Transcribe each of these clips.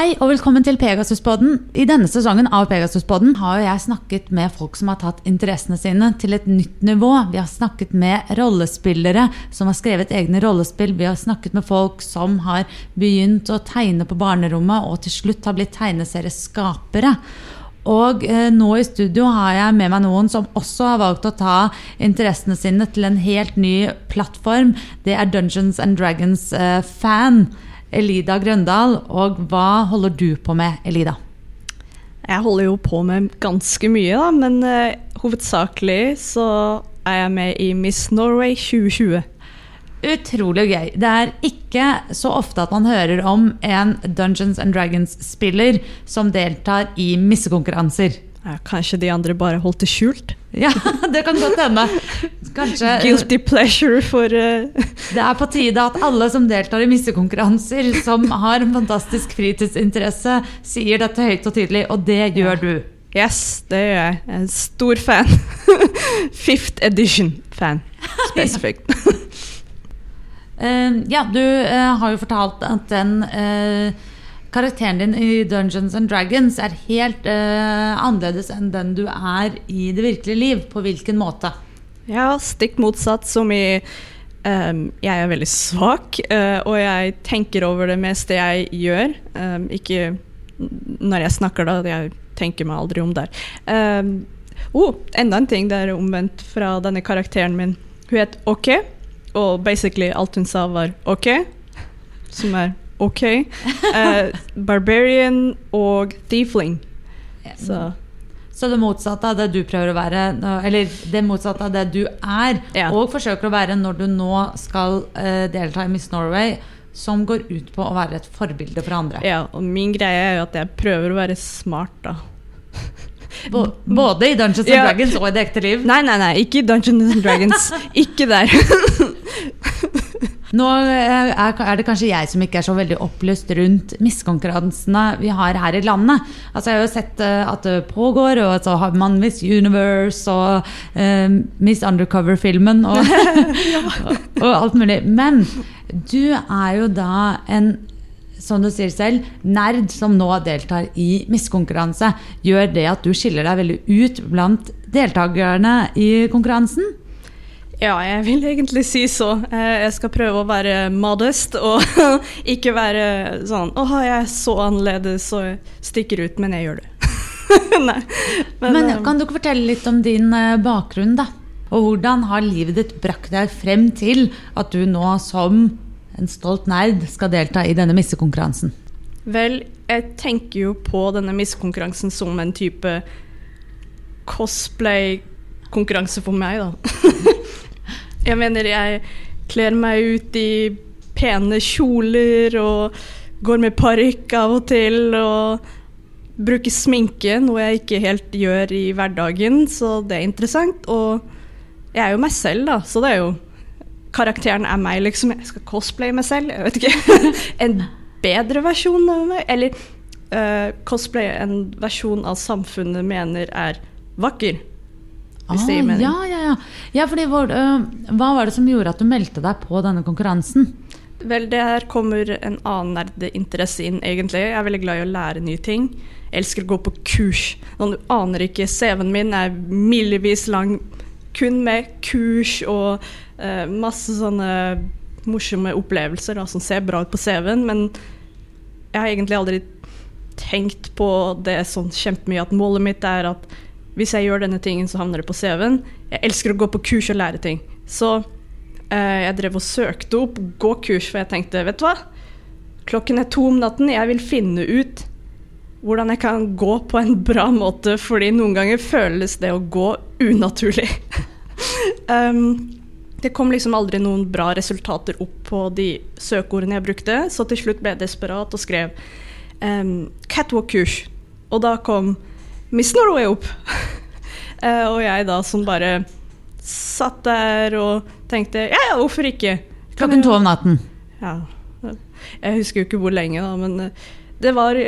Hei og velkommen til Pegasuspodden. I denne sesongen av Pegasuspodden har jeg snakket med folk som har tatt interessene sine til et nytt nivå. Vi har snakket med rollespillere som har skrevet egne rollespill. Vi har snakket med folk som har begynt å tegne på barnerommet og til slutt har blitt tegneserieskapere. Og eh, nå i studio har jeg med meg noen som også har valgt å ta interessene sine til en helt ny plattform. Det er Dungeons and Dragons-fan. Eh, Elida Grøndal. Og hva holder du på med, Elida? Jeg holder jo på med ganske mye, da, men uh, hovedsakelig så er jeg med i Miss Norway 2020. Utrolig gøy. Det er ikke så ofte at man hører om en Dungeons and Dragons-spiller som deltar i missekonkurranser. Ja, kanskje de andre bare holdt det skjult? Ja, det kan godt hende. Kanskje, Guilty pleasure for uh... Det er på tide at alle som deltar i missekonkurranser, som har en fantastisk fritidsinteresse, sier dette høyt og tydelig, og det gjør du. Yes, det gjør jeg. Jeg er en stor fan. Fifth edition-fan, spesifikt. uh, ja, du uh, har jo fortalt at den karakteren din i Dungeons and Dragons er helt uh, annerledes enn den du er i det virkelige liv. På hvilken måte? Ja, stikk motsatt. Som i um, Jeg er veldig svak, uh, og jeg tenker over det meste jeg gjør. Um, ikke når jeg snakker, da. Jeg tenker meg aldri om der. Um, oh, enda en ting det er omvendt fra denne karakteren min. Hun het OK, og basically alt hun sa, var OK. Som er OK. Uh, barbarian og thiefling. Så. Så det motsatte av det du prøver å være, eller det motsatte av det du er, ja. og forsøker å være når du nå skal uh, delta i Miss Norway, som går ut på å være et forbilde for andre. Ja, og min greie er jo at jeg prøver å være smart, da. Både i Dungeons and Dragons og i det ekte liv? Nei, nei, nei, ikke i Dungeons Dragons. ikke der. Nå eh, er det kanskje jeg som ikke er så veldig opplyst rundt miskonkurransene vi har her i landet. Altså Jeg har jo sett eh, at det pågår, og så har man Miss Universe og uh, Miss Undercover-filmen og, og, alt mulig. Men du er jo da en som du sier selv, nerd som nå deltar i miskonkurranse. Gjør det at du skiller deg veldig ut blant deltakerne i konkurransen? Ja, jeg vil egentlig si så. Eh, jeg skal prøve å være modest og ikke være sånn Å, jeg er så annerledes og stikker ut, men jeg gjør det. Nei. Men, men, eh, kan du ikke fortelle litt om din eh, bakgrunn, da? Og hvordan har livet ditt brakt deg frem til at du nå som en stolt nerd skal delta i denne missekonkurransen? Vel, jeg tenker jo på denne missekonkurransen som en type cosplay-konkurranse for meg, da. Jeg mener, jeg kler meg ut i pene kjoler og går med parykk av og til. Og bruker sminke, noe jeg ikke helt gjør i hverdagen, så det er interessant. Og jeg er jo meg selv, da, så det er jo Karakteren er meg, liksom. Jeg skal cosplaye meg selv, jeg vet ikke. en bedre versjon av meg. Eller uh, cosplaye en versjon av samfunnet mener er vakker. Hvis det gir ah, mening. Ja, ja, ja. ja fordi, hvor, uh, hva var det som gjorde at du meldte deg på denne konkurransen? Vel, det her kommer en annen nerdeinteresse inn, egentlig. Jeg er veldig glad i å lære nye ting. Jeg elsker å gå på kurs. Noen du aner ikke, CV-en min er milevis lang kun med kurs og uh, masse sånne morsomme opplevelser da, som ser bra ut på CV-en, men jeg har egentlig aldri tenkt på det sånn kjempemye at målet mitt er at hvis jeg gjør denne tingen, så havner det på CV-en. Jeg elsker å gå på kurs og lære ting. Så eh, jeg drev og søkte opp gå-kurs, for jeg tenkte, vet du hva? Klokken er to om natten, jeg vil finne ut hvordan jeg kan gå på en bra måte, fordi noen ganger føles det å gå unaturlig. um, det kom liksom aldri noen bra resultater opp på de søkeordene jeg brukte, så til slutt ble jeg desperat og skrev um, catwalk-kurs. Og da kom Miss Norway opp. uh, og jeg da som bare satt der og tenkte ja, ja, hvorfor ikke? Klokken to om natten. Ja. Jeg husker jo ikke hvor lenge, da, men eh, det var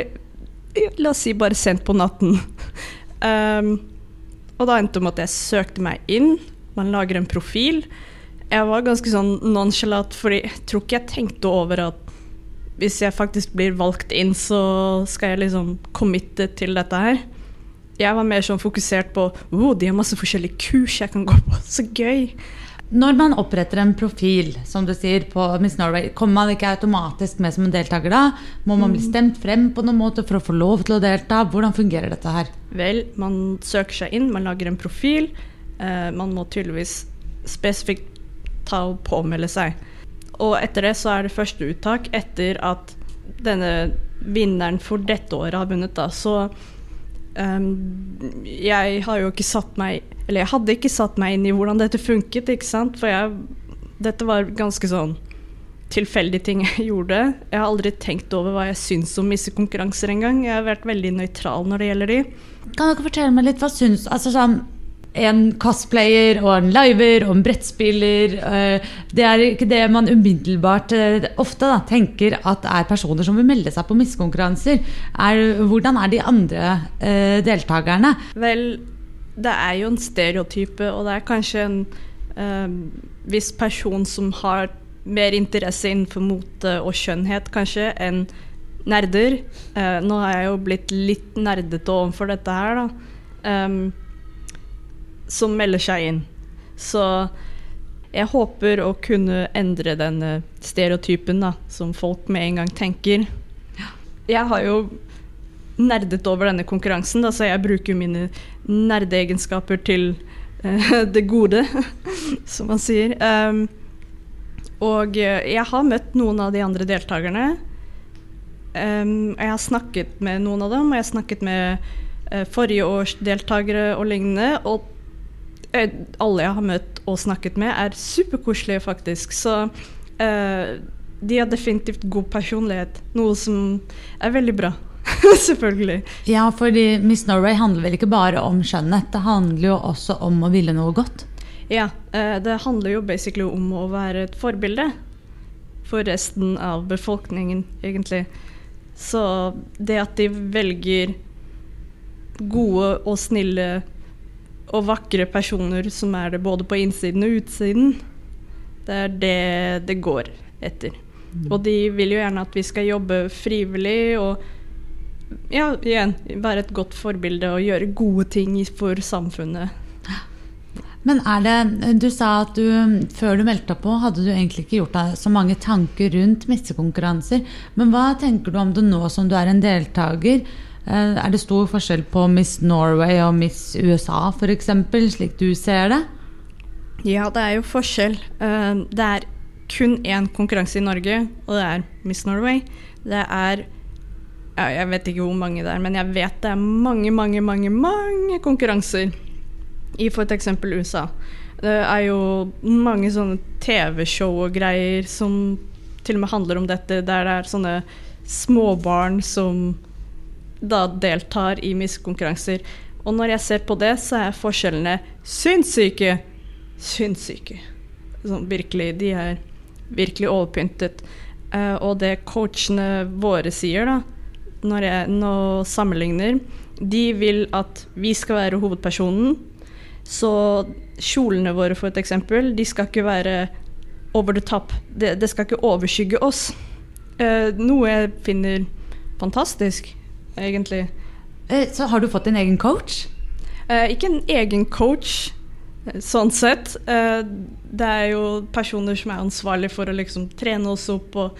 La oss si bare sent på natten. um, og da endte det med at jeg søkte meg inn. Man lager en profil. Jeg var ganske sånn nonchalant, fordi jeg tror ikke jeg tenkte over at hvis jeg faktisk blir valgt inn, så skal jeg liksom committe til dette her. Jeg var mer sånn fokusert på oh, de har masse forskjellige kurs jeg kan gå på. Så gøy. Når man oppretter en profil, som du sier, på Miss Norway, kommer man ikke automatisk med som en deltaker da? Må man bli stemt frem på noen måte for å få lov til å delta? Hvordan fungerer dette her? Vel, man søker seg inn, man lager en profil. Eh, man må tydeligvis spesifikt ta og påmelde seg. Og etter det så er det første uttak etter at denne vinneren for dette året har vunnet, da. Så um, jeg har jo ikke satt meg Eller jeg hadde ikke satt meg inn i hvordan dette funket, ikke sant. For jeg, dette var ganske sånn tilfeldige ting jeg gjorde. Jeg har aldri tenkt over hva jeg syns om disse konkurranser engang. Jeg har vært veldig nøytral når det gjelder de. Kan dere fortelle meg litt hva syns altså sånn en cosplayer og en liver og en brettspiller. eh, Det er ikke det man umiddelbart eh, ofte da, tenker at er personer som vil melde seg på miskonkurranser. Er, hvordan er de andre eh, deltakerne? Vel, det er jo en stereotype, og det er kanskje en um, viss person som har mer interesse innenfor mote og skjønnhet, kanskje, enn nerder. Eh, nå har jeg jo blitt litt nerdete overfor dette her, da. Um, som melder seg inn. Så jeg håper å kunne endre den stereotypen da, som folk med en gang tenker. Jeg har jo nerdet over denne konkurransen, da, så jeg bruker mine nerdeegenskaper til uh, det gode, som man sier. Um, og eh, jeg har møtt noen av de andre deltakerne. Um, jeg har snakket med noen av dem, og jeg har snakket med uh, forrige års deltakere og lignende. Og alle jeg har møtt og snakket med, er superkoselige, faktisk. Så uh, de har definitivt god personlighet, noe som er veldig bra. Selvfølgelig. Ja, fordi Miss Norway handler vel ikke bare om skjønnhet, det handler jo også om å ville noe godt. Ja, det handler jo basically om å være et forbilde for resten av befolkningen, egentlig. Så det at de velger gode og snille og vakre personer som er det både på innsiden og utsiden, det er det det går etter. Og de vil jo gjerne at vi skal jobbe frivillig og ja, igjen være et godt forbilde og gjøre gode ting for samfunnet. Men er det, Du sa at du før du meldte deg på, hadde du egentlig ikke gjort deg så mange tanker rundt missekonkurranser. Men hva tenker du om det nå som du er en deltaker? Eh, Er det stor forskjell på Miss Norway og Miss USA f.eks., slik du ser det? Ja, det er jo forskjell. Eh, Det er kun én konkurranse i Norge, og det er Miss Norway. Det er Jeg vet ikke hvor mange det er, men jeg vet det er mange, mange, mange, mange konkurranser i f.eks. USA. Det er jo mange sånne TV-show og greier som til og med handler om dette, der det er sånne småbarn som da deltar i miskonkurranser. Og når jeg ser på det, så er forskjellene sinnssyke. Sinnssyke. Sånn virkelig. De er virkelig overpyntet. Uh, og det coachene våre sier, da, når jeg nå sammenligner De vil at vi skal være hovedpersonen. Så kjolene våre, for et eksempel, de skal ikke være over the top. Det, det skal ikke overskygge oss. Uh, noe jeg finner fantastisk, egentlig. Eh, Så har du fått din egen coach? Eh, ikke en egen coach, eh, sånn sett. Det er jo personer som er ansvarlig for å liksom trene oss opp og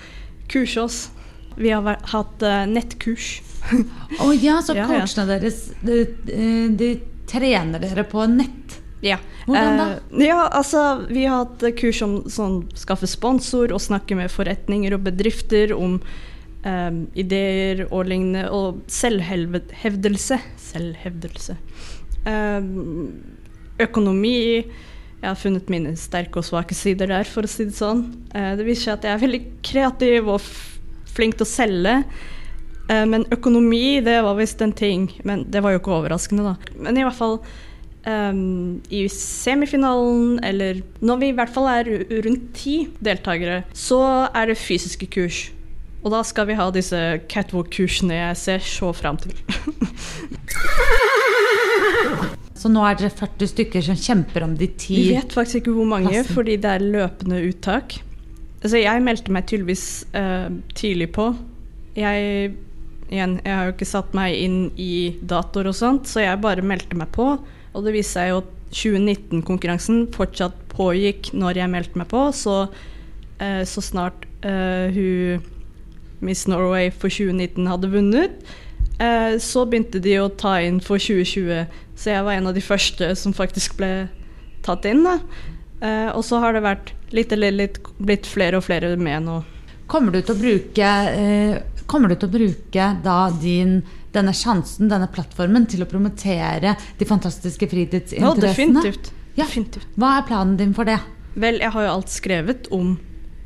kurse oss. Vi har hatt nettkurs. Å ja, så Ja, ja. coachene deres de, de, trener dere på nett? Ja. Hvordan da? Eh, ja, altså, vi har hatt kurs om sånn skaffe sponsor og snakke med forretninger og bedrifter om eh, ideer og lignende, og selvhevdelse. Selvhevdelse. Um, økonomi. Jeg har funnet mine sterke og svake sider der, for å si det sånn. Uh, det viser seg at jeg er veldig kreativ og flink til å selge. Uh, men økonomi, det var visst en ting. Men det var jo ikke overraskende, da. Men i hvert fall um, i semifinalen, eller når vi i hvert fall er rundt ti deltakere, så er det fysiske kurs. Og da skal vi ha disse catwalk-kursene jeg ser så fram til. Så nå er dere 40 stykker som kjemper om de ti Vi vet faktisk ikke hvor mange, Plassen. fordi det er løpende uttak. Altså, jeg meldte meg tydeligvis uh, tidlig på. Jeg igjen, jeg har jo ikke satt meg inn i datoer og sånt, så jeg bare meldte meg på. Og det viste seg jo at 2019-konkurransen fortsatt pågikk når jeg meldte meg på, så, uh, så snart uh, hun Miss Norway for 2019 hadde vunnet, eh, så begynte de å ta inn for 2020. Så jeg var en av de første som faktisk ble tatt inn. Eh, og så har det vært litt eller litt blitt flere og flere med nå. Kommer du til å bruke, eh, kommer du til å bruke da din denne sjansen, denne plattformen, til å promotere de fantastiske fritidsinteressene? Ja, definitivt. Ja. definitivt. Hva er planen din for det? Vel, jeg har jo alt skrevet om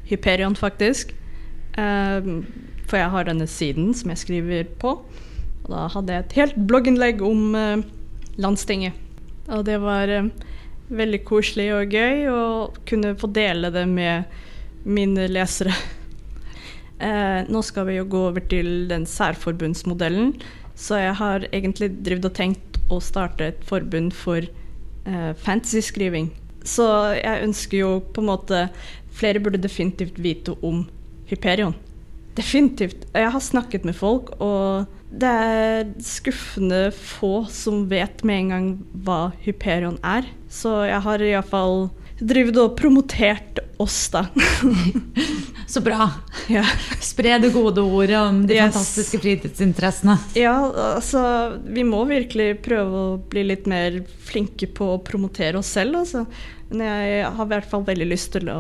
Hyperion, faktisk. Ehm, for jeg har denne siden som jeg skriver på. Og da hadde jeg et helt blogginnlegg om eh, landstinget. Og det var eh, veldig koselig og gøy å kunne få dele det med mine lesere. Eh, nå skal vi jo gå over til den særforbundsmodellen, så jeg har egentlig drevet og tenkt å starte et forbund for eh, fantasy-skriving. Så jeg ønsker jo på en måte Flere burde definitivt vite om Hyperion. Definitivt. Jeg har snakket med folk, og det er skuffende få som vet med en gang hva Hyperion er. Så jeg har iallfall drevet og promotert oss, da. Så bra. ja. Spre det gode ordet om de Yes. fantastiske fritidsinteressene. ja, altså Vi må virkelig prøve å bli litt mer flinke på å promotere oss selv, altså. Men jeg har i hvert fall veldig lyst til å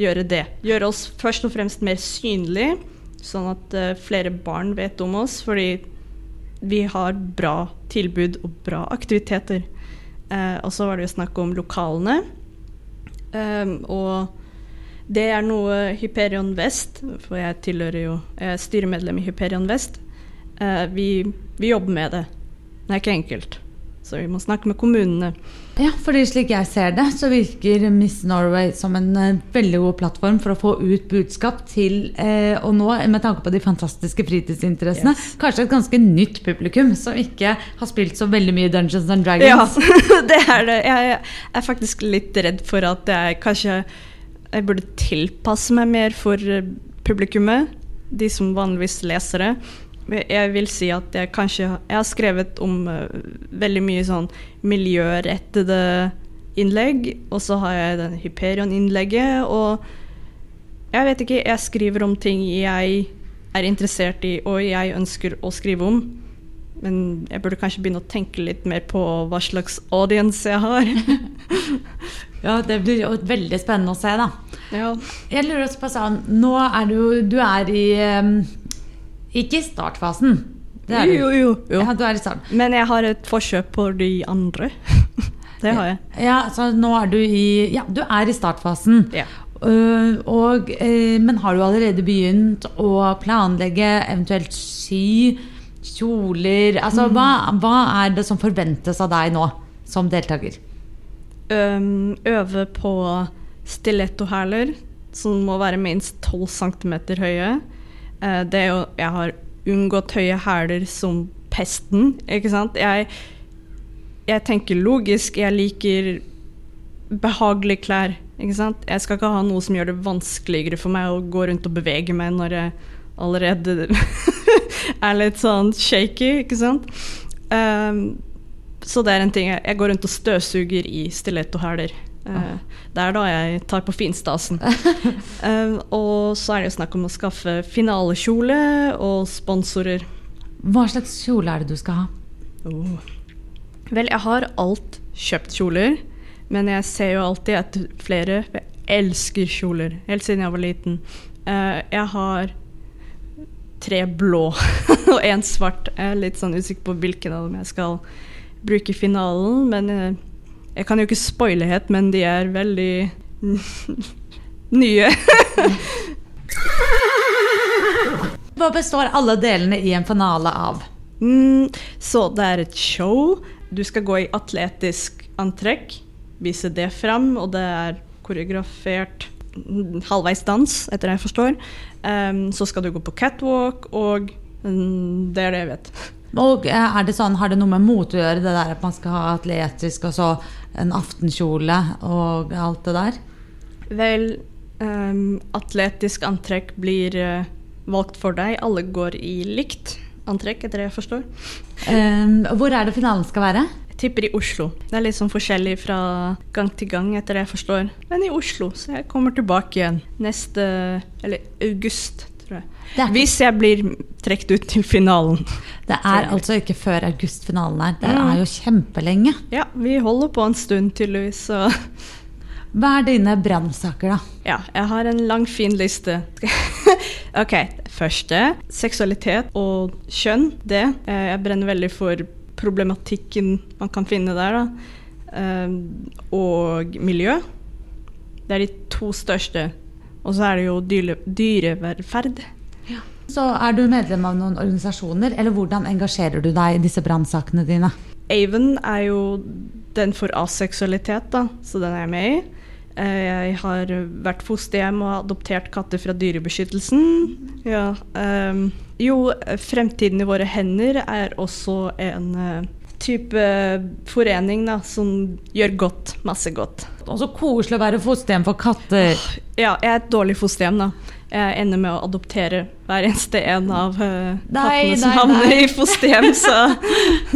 gjøre det. Gjøre oss først og fremst mer synlige, sånn at eh, flere barn vet om oss. Fordi vi har bra tilbud og bra aktiviteter. Eh, og så var det jo snakk om lokalene. Um, og det er noe Hyperion Vest, for jeg tilhører jo jeg er styremedlem i Hyperion Vest, eh, vi, vi jobber med det. Det er ikke enkelt. Så vi må snakke med kommunene. Ja, fordi slik jeg ser det, så virker Miss Norway som en eh, veldig god plattform for å få ut budskap til eh, Og nå, med tanke på de fantastiske fritidsinteressene, Yes. kanskje et ganske nytt publikum som ikke har spilt så veldig mye Dungeons and Ja, det er det. Jeg er faktisk litt redd for at jeg kanskje jeg burde tilpasse meg mer for eh, publikummet. De som vanligvis leser det. Jeg vil si at jeg kanskje Jeg har skrevet om uh, veldig mye sånn miljørettede innlegg, og så har jeg den Hyperion-innlegget, og jeg vet ikke, jeg skriver om ting jeg er interessert i, og jeg ønsker å skrive om. Men jeg burde kanskje begynne å tenke litt mer på hva slags audience jeg har. Ja, Det blir jo veldig spennende å se, da. ja. Jeg lurer også på sånn Nå er du Du er i eh, Ikke i startfasen. Er. Jo, jo, jo. Ja, du er i starten. Men jeg har et forkjøp på de andre. det har jeg. Ja, så nå er du i Ja, du er i startfasen. Ja. Uh, og, uh, men har du allerede begynt å planlegge eventuelt sy, kjoler Altså, hva, hva er det som forventes av deg nå som deltaker? Um, øve på stilettohæler, som må være minst 12 cm høye. Eh, det er jo Jeg har unngått høye hæler som pesten, ikke sant. Jeg, jeg tenker logisk. Jeg liker behagelige klær, ikke sant. Jeg skal ikke ha noe som gjør det vanskeligere for meg å gå rundt og bevege meg når jeg allerede er litt sånn shaky, ikke sant. Um, så det er en ting. Jeg, går rundt og støvsuger i stilettohæler. Uh, det er da jeg tar på finstasen. Ehm, og så er det jo snakk om å skaffe finalekjole og sponsorer. Hva slags kjole er det du skal ha? Oh. Vel, jeg har alt kjøpt kjoler, men jeg ser jo alltid etter flere. Jeg elsker kjoler, helt siden jeg var liten. Eh, jeg har tre blå og én svart. Jeg er litt sånn usikker på hvilken av dem jeg skal bruke i finalen, men eh, jeg kan jo ikke spoile helt, men de er veldig nye. Hva består alle delene i en finale av? Mm, så det er et show. Du skal gå i atletisk antrekk, vise det fram, og det er koreografert halvveis dans, etter det jeg forstår. Um, så skal du gå på catwalk, og um, det er det jeg vet. Og eh, er det sånn, Har det noe med mote å gjøre, det der at man skal ha atletisk og så en aftenkjole og alt det der? Vel, Um, atletisk antrekk blir uh, valgt for deg. Alle går i likt antrekk, etter det jeg forstår. Um, hvor er det finalen skal være? Jeg tipper i Oslo. Det er litt sånn forskjellig fra gang til gang, etter det jeg forstår. Men i Oslo, så jeg kommer tilbake igjen neste Eller august, tror jeg. ikke... Hvis jeg blir trukket ut til finalen. Det er altså ikke før august-finalen er. Det mm. er jo kjempelenge. Ja, vi holder på en stund, tydeligvis. Så hva er dine brannsaker, da? Ja, jeg har en lang, fin liste. ok, første seksualitet og kjønn. Det. Eh, jeg brenner veldig for problematikken man kan finne der, da. Eh, og miljø. Det er de to største. Og så er det jo dyre, dyrevelferd. Ja. Så er du medlem av noen organisasjoner, eller hvordan engasjerer du deg i disse brannsakene dine? Avon er jo den for aseksualitet, da, så den er jeg med i. Eh, jeg har vært fosterhjem og adoptert katter fra Dyrebeskyttelsen. Ja, um, jo, Fremtiden i våre hender er også en uh, type forening da, som gjør godt. Masse godt. Og så koselig å være fosterhjem for katter. Ja, jeg er et dårlig fosterhjem, da. Jeg ender med å adoptere hver eneste en av uh, kattene som havner i fosterhjem, så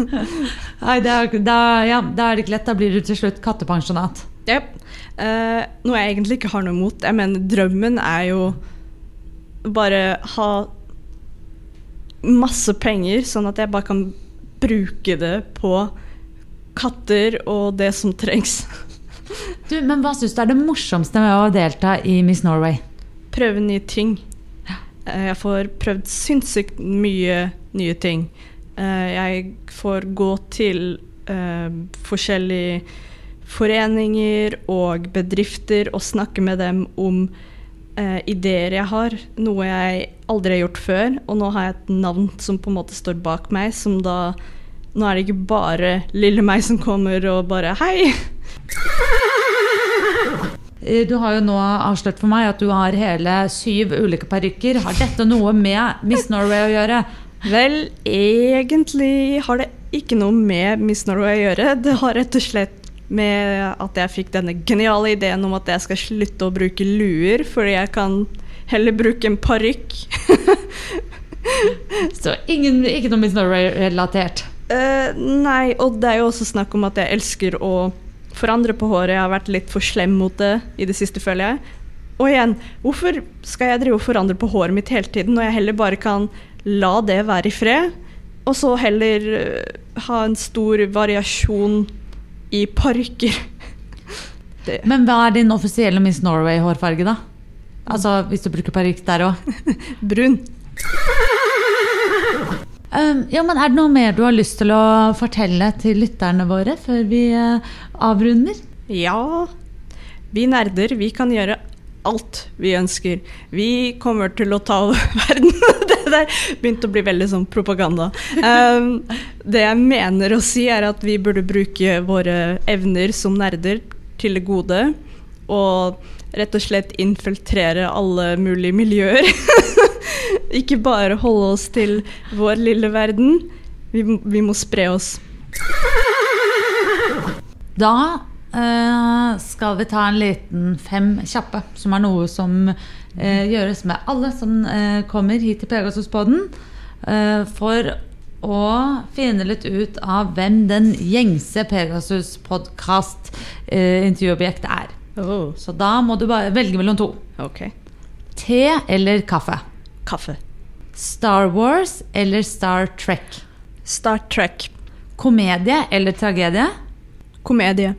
Nei, da, da, ja, da er det ikke lett. Da blir du til slutt kattepensjonat. Yep. Uh, noe jeg egentlig ikke har noe imot. Jeg mener, drømmen er jo bare ha masse penger, sånn at jeg bare kan bruke det på katter og det som trengs. du, men hva syns du er det morsomste med å delta i Miss Norway? Prøve nye ting. Uh, jeg får prøvd sinnssykt mye nye ting. Uh, jeg får gå til forskjellige foreninger og bedrifter og snakke med dem om eh, ideer jeg har. Noe jeg aldri har gjort før. Og nå har jeg et navn som på en måte står bak meg, som da Nå er det ikke bare lille meg som kommer og bare Hei! Eh, du har jo nå avslørt for meg at du har hele syv ulike parykker. Har dette noe med Miss Norway å gjøre? Vel, egentlig har det ikke noe med Miss Norway å gjøre. Det har rett og slett med at jeg fikk denne geniale ideen om at jeg skal slutte å bruke luer, fordi jeg kan heller bruke en parykk. Så ingen, ikke noe Miss Norway-relatert? Uh, nei, og det er jo også snakk om at jeg elsker å forandre på håret. Jeg har vært litt for slem mot det i det siste, føler jeg. Og igjen, hvorfor skal jeg drive og forandre på håret mitt hele tiden, når jeg heller bare kan la det være i fred? Og så heller uh, ha en stor variasjon i parker. Men hva er din offisielle Miss Norway-hårfarge, da? Altså hvis du bruker parykk der òg? Brun. Um, ja, men Er det noe mer du har lyst til å fortelle til lytterne våre før vi uh, avrunder? Ja. Vi nerder, vi kan gjøre alt vi ønsker. Vi kommer til å ta over verden. det der begynte å bli veldig sånn propaganda. Um, det jeg mener å si, er at vi burde bruke våre evner som nerder til det gode. Og rett og slett infiltrere alle mulige miljøer. Ikke bare holde oss til vår lille verden. Vi, vi må spre oss. Da skal vi ta en liten fem kjappe, som er noe som uh, gjøres med alle som uh, kommer hit til Pegasus-poden, for å finne litt ut av hvem den gjengse Pegasus-podkast-intervjuobjekt er. Oh. Så da må du bare velge mellom to. Okay. Te eller kaffe? Kaffe. Star Wars eller Star Trek? Star Trek. Komedie eller tragedie? Komedie.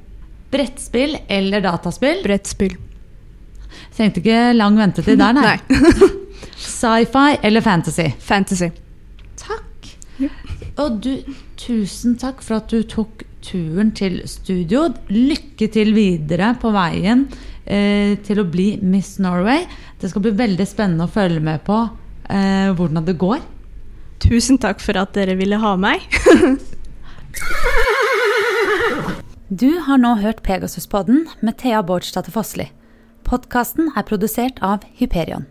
Brettspill eller dataspill? Brettspill. Trengte ikke lang ventetid der, nei. nei. Sci-fi eller fantasy? Fantasy. Takk. Ja. Og du, tusen takk for at du tok turen til studio. Lykke til videre på veien eh, til å bli Miss Norway. Det skal bli veldig spennende å følge med på eh, hvordan det går. Tusen takk for at dere ville ha meg. Du har nå hørt Pegasuspodden med Thea Bårdstadter Fossli. Podkasten er produsert av Hyperion.